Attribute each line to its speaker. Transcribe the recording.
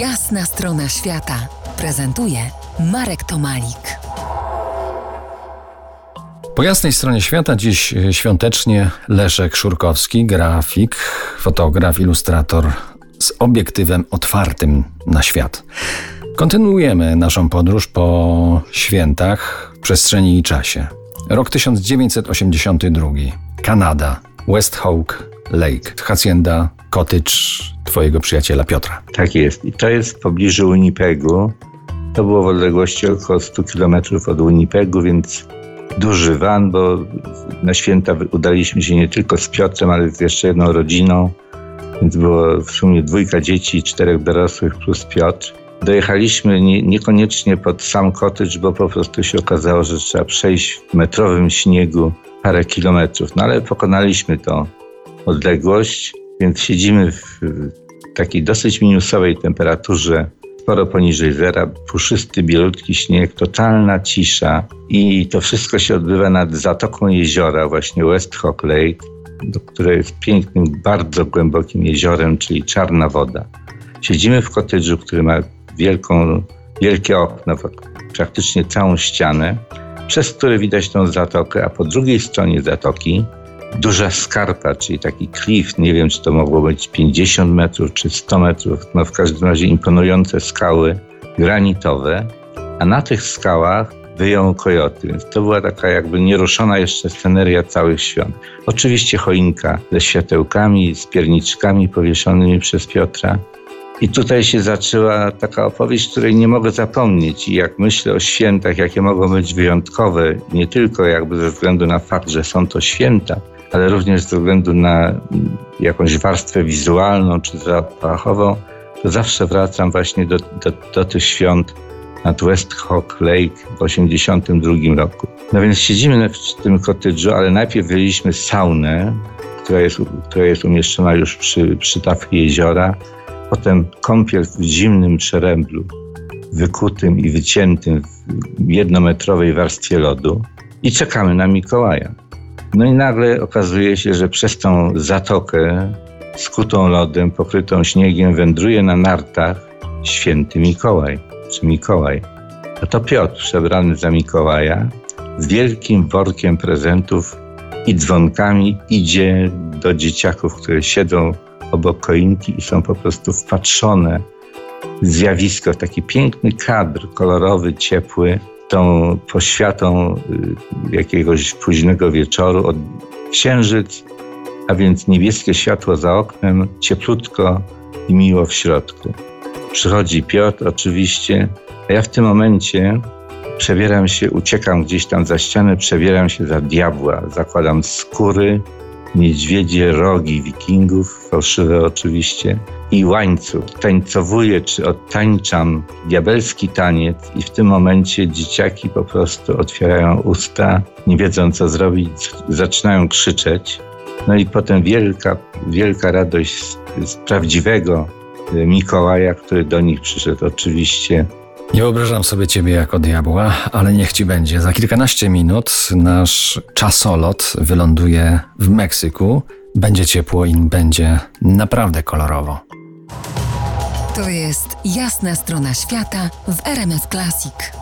Speaker 1: Jasna strona świata prezentuje Marek Tomalik.
Speaker 2: Po jasnej stronie świata dziś świątecznie Leszek Szurkowski, grafik, fotograf, ilustrator z obiektywem otwartym na świat. Kontynuujemy naszą podróż po świętach, przestrzeni i czasie. Rok 1982. Kanada. West Hawk Lake. Hacienda Cottage twojego przyjaciela Piotra.
Speaker 3: Tak jest. I to jest w pobliżu Winnipegu. To było w odległości około 100 km od Winnipegu, więc duży van, bo na święta udaliśmy się nie tylko z Piotrem, ale z jeszcze jedną rodziną. Więc było w sumie dwójka dzieci, czterech dorosłych plus Piotr. Dojechaliśmy nie, niekoniecznie pod sam cottage, bo po prostu się okazało, że trzeba przejść w metrowym śniegu parę kilometrów. No ale pokonaliśmy tą odległość, więc siedzimy w takiej dosyć minusowej temperaturze, sporo poniżej zera, puszysty, bielutki śnieg, totalna cisza i to wszystko się odbywa nad zatoką jeziora, właśnie West Hawk Lake, które jest pięknym, bardzo głębokim jeziorem, czyli czarna woda. Siedzimy w kotedżu, który ma wielką, wielkie okno, praktycznie całą ścianę, przez które widać tą zatokę, a po drugiej stronie zatoki duża skarpa, czyli taki klif, nie wiem czy to mogło być 50 metrów czy 100 metrów, no w każdym razie imponujące skały granitowe, a na tych skałach wyją kojoty, więc to była taka jakby nieruszona jeszcze sceneria całych świąt. Oczywiście choinka ze światełkami, z pierniczkami powieszonymi przez Piotra, i tutaj się zaczęła taka opowieść, której nie mogę zapomnieć. I jak myślę o świętach, jakie mogą być wyjątkowe, nie tylko jakby ze względu na fakt, że są to święta, ale również ze względu na jakąś warstwę wizualną czy zapachową, to zawsze wracam właśnie do, do, do tych świąt nad West Hawk Lake w 1982 roku. No więc siedzimy w tym kotedżu, ale najpierw wyjęliśmy saunę, która jest, która jest umieszczona już przy, przy tafli jeziora, potem kąpiel w zimnym przeręblu, wykutym i wyciętym w jednometrowej warstwie lodu i czekamy na Mikołaja. No i nagle okazuje się, że przez tą zatokę skutą lodem, pokrytą śniegiem wędruje na nartach święty Mikołaj, czy Mikołaj. A to Piotr, przebrany za Mikołaja, z wielkim workiem prezentów i dzwonkami idzie do dzieciaków, które siedzą obok koinki i są po prostu wpatrzone w zjawisko, w taki piękny kadr, kolorowy, ciepły, tą poświatą y, jakiegoś późnego wieczoru, od księżyc, a więc niebieskie światło za oknem, cieplutko i miło w środku. Przychodzi Piotr oczywiście, a ja w tym momencie przebieram się, uciekam gdzieś tam za ścianę, przebieram się za diabła, zakładam skóry, niedźwiedzie rogi wikingów, fałszywe oczywiście, i łańcuch. Tańcowuję czy odtańczam diabelski taniec i w tym momencie dzieciaki po prostu otwierają usta, nie wiedzą co zrobić, zaczynają krzyczeć. No i potem wielka, wielka radość z, z prawdziwego Mikołaja, który do nich przyszedł oczywiście
Speaker 2: nie wyobrażam sobie ciebie jako diabła, ale niech ci będzie. Za kilkanaście minut nasz czasolot wyląduje w Meksyku. Będzie ciepło i będzie naprawdę kolorowo.
Speaker 1: To jest jasna strona świata w RMS Classic.